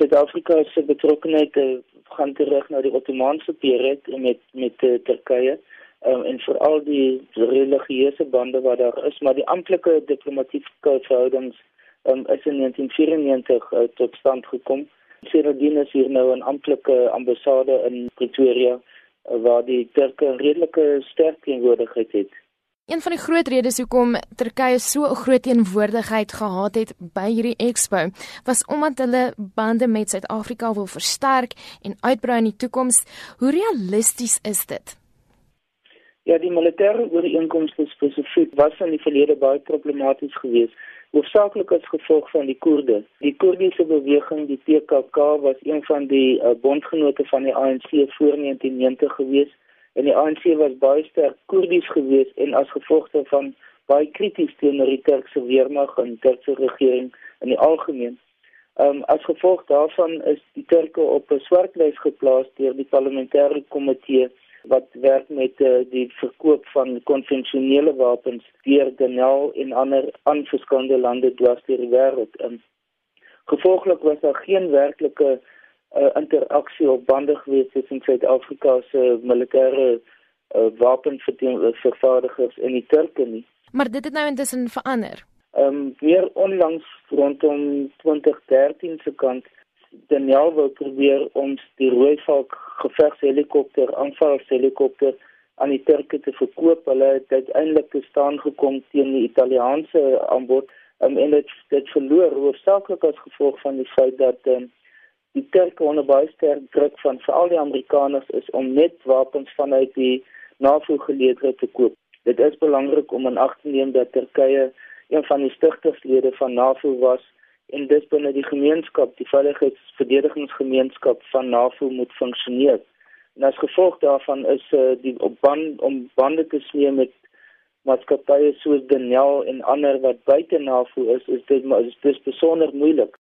Suid-Afrika se betrokkeheid uh, gaan terug na die Ottomaanse periode met met uh, Turkye um, en veral die religieuse bande wat daar is, maar die amptelike diplomatieke verhoudings um, is in 1994 uh, tot stand gekom. Sedertdien is hier nou 'n amptelike ambassade in Pretoria waar die Turke redelike sterk teenwoordigheid het. Een van die groot redes hoekom Turkye so 'n groot teenwoordigheid gehad het by hierdie expo, was omdat hulle bande met Suid-Afrika wil versterk en uitbrei in die toekoms. Hoe realisties is dit? Ja, die militêre ooreenkomste spesifiek was in die verlede baie problematies geweest, hoofsaaklik as gevolg van die Koerde. Die Koerdiese beweging, die PKK, was een van die uh, bondgenote van die ANC voor 1990 geweest en die ANC was baie sterk Koerdies geweest en as gevolg daarvan baie krities teenoor die Turkse weermag en Turkse regering in die algemeen. Ehm um, as gevolg daarvan is die Turke op 'n swartlys geplaas deur die parlementêre komitee wat werk met uh, die verkoop van konvensionele wapens deur Denel en ander aanverskande lande dwars deur die wêreld. Um, gevolglik was daar geen werklike uh, interaksie op bande gewees tussen Suid-Afrika se militêre uh, wapenvervaardigers en die Turke nie. Maar dit het nou intussen verander. Ehm um, weer onlangs rondom 2013 se kant Daniel wou probeer om die Rooivalk gevegshelikopter aanvalshelikopter aan die Turke te verkoop. Hulle het uiteindelik te staan gekom teen die Italiaanse aanbod um, en dit het verloor hoofsaaklik as gevolg van die feit dat um, die Turke onder baie sterk druk van veral die Amerikaners is om net wapens vanuit die NAVO geleedere te koop. Dit is belangrik om in ag te neem dat Turkye een van die stigterslede van NAVO was en dis binne die gemeenskap, die veiligheidsverdedigingsgemeenskap van NAVO moet funksioneer. En as gevolg daarvan is uh, die op band om bande te smeer met maatskappye soos Denel en ander wat buite NAVO is, is dit is dis besonder moeilik.